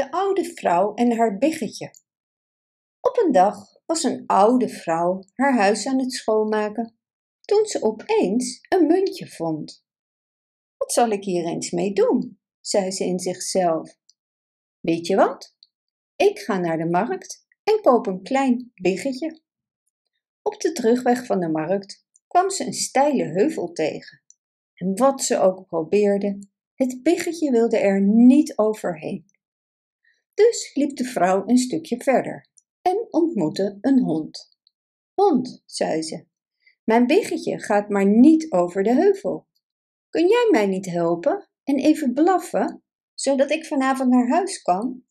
De oude vrouw en haar biggetje. Op een dag was een oude vrouw haar huis aan het schoonmaken, toen ze opeens een muntje vond. Wat zal ik hier eens mee doen? zei ze in zichzelf. Weet je wat? Ik ga naar de markt en koop een klein biggetje. Op de terugweg van de markt kwam ze een steile heuvel tegen. En wat ze ook probeerde, het biggetje wilde er niet overheen. Dus liep de vrouw een stukje verder en ontmoette een hond. Hond, zei ze, mijn biggetje gaat maar niet over de heuvel. Kun jij mij niet helpen en even blaffen, zodat ik vanavond naar huis kan?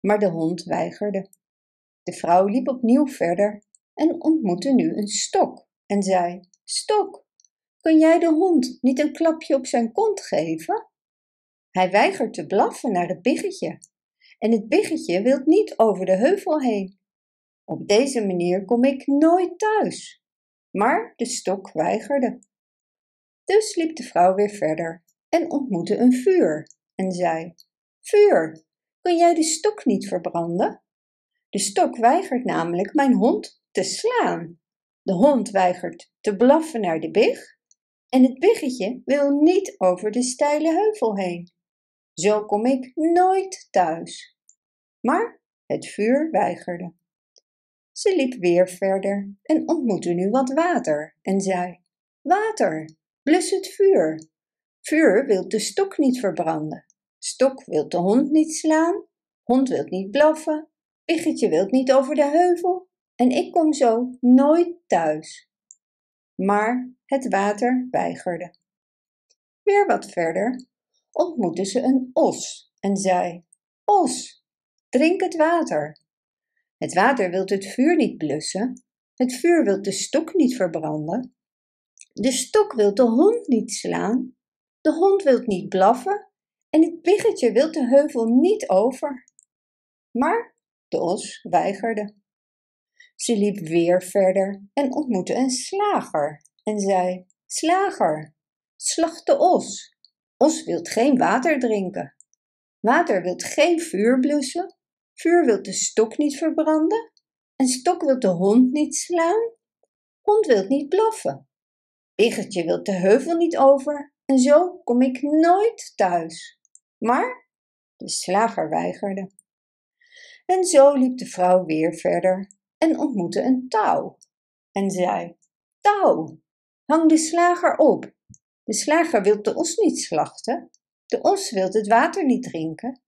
Maar de hond weigerde. De vrouw liep opnieuw verder en ontmoette nu een stok en zei: Stok, kun jij de hond niet een klapje op zijn kont geven? Hij weigert te blaffen naar het biggetje en het biggetje wilt niet over de heuvel heen. Op deze manier kom ik nooit thuis. Maar de stok weigerde. Dus liep de vrouw weer verder en ontmoette een vuur en zei: Vuur, kun jij de stok niet verbranden? De stok weigert namelijk mijn hond te slaan. De hond weigert te blaffen naar de big en het biggetje wil niet over de steile heuvel heen. Zo kom ik nooit thuis. Maar het vuur weigerde. Ze liep weer verder en ontmoette nu wat water en zei: Water, blus het vuur. Vuur wil de stok niet verbranden. Stok wil de hond niet slaan. Hond wil niet blaffen. Biggetje wil niet over de heuvel. En ik kom zo nooit thuis. Maar het water weigerde. Weer wat verder ontmoette ze een os en zei: Os, drink het water. Het water wilt het vuur niet blussen, het vuur wilt de stok niet verbranden, de stok wilt de hond niet slaan, de hond wilt niet blaffen en het biggetje wilt de heuvel niet over. Maar de os weigerde. Ze liep weer verder en ontmoette een slager en zei: Slager, slacht de os. Os wilt geen water drinken. Water wilt geen vuur blussen. Vuur wilt de stok niet verbranden. En stok wilt de hond niet slaan. Hond wilt niet blaffen. Biggetje wilt de heuvel niet over. En zo kom ik nooit thuis. Maar de slager weigerde. En zo liep de vrouw weer verder en ontmoette een touw. En zei: Touw, hang de slager op de slager wil de os niet slachten. De os wil het water niet drinken.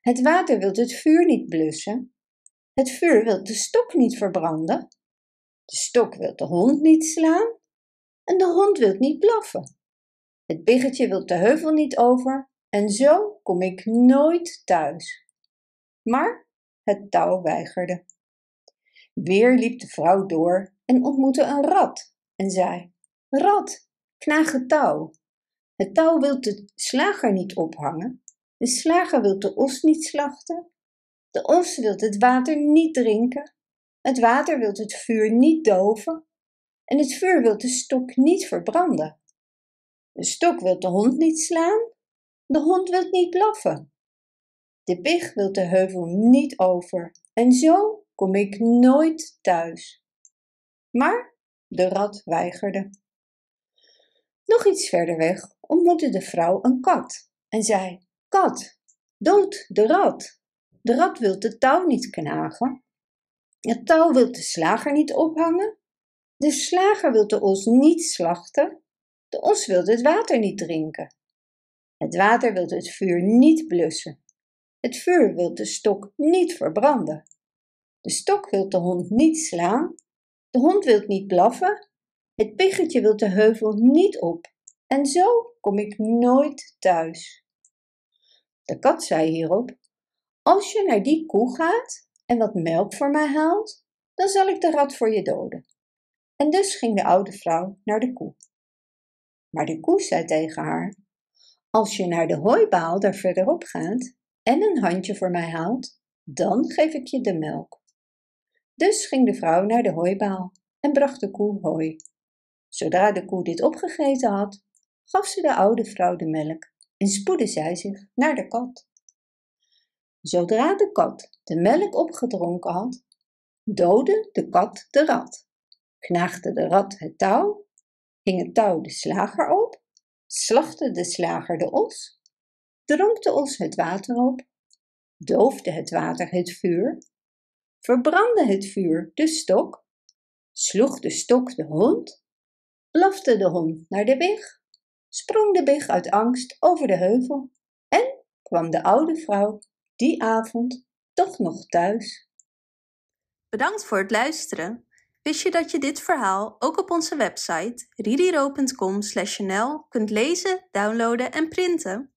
Het water wil het vuur niet blussen. Het vuur wil de stok niet verbranden. De stok wil de hond niet slaan. En de hond wil niet blaffen. Het biggetje wil de heuvel niet over. En zo kom ik nooit thuis. Maar het touw weigerde. Weer liep de vrouw door en ontmoette een rat en zei: Rat, Knaag het touw. Het touw wil de slager niet ophangen. De slager wil de os niet slachten. De os wil het water niet drinken. Het water wil het vuur niet doven. En het vuur wil de stok niet verbranden. De stok wil de hond niet slaan. De hond wil niet blaffen. De big wil de heuvel niet over. En zo kom ik nooit thuis. Maar de rat weigerde. Nog iets verder weg ontmoette de vrouw een kat en zei: Kat, dood de rat. De rat wil de touw niet knagen. Het touw wil de slager niet ophangen. De slager wil de os niet slachten. De os wil het water niet drinken. Het water wil het vuur niet blussen. Het vuur wil de stok niet verbranden. De stok wil de hond niet slaan. De hond wil niet blaffen het biggetje wil de heuvel niet op en zo kom ik nooit thuis. De kat zei hierop: Als je naar die koe gaat en wat melk voor mij haalt, dan zal ik de rat voor je doden. En dus ging de oude vrouw naar de koe. Maar de koe zei tegen haar: Als je naar de hooibaal daar verderop gaat en een handje voor mij haalt, dan geef ik je de melk. Dus ging de vrouw naar de hooibaal en bracht de koe hooi. Zodra de koe dit opgegeten had, gaf ze de oude vrouw de melk en spoedde zij zich naar de kat. Zodra de kat de melk opgedronken had, doodde de kat de rat, knaagde de rat het touw, hing het touw de slager op, slachtte de slager de os, dronk de os het water op, doofde het water het vuur, verbrandde het vuur de stok, sloeg de stok de hond, blafte de hond naar de weg, sprong de big uit angst over de heuvel en kwam de oude vrouw die avond toch nog thuis. Bedankt voor het luisteren. Wist je dat je dit verhaal ook op onze website ridiro.com/nl kunt lezen, downloaden en printen?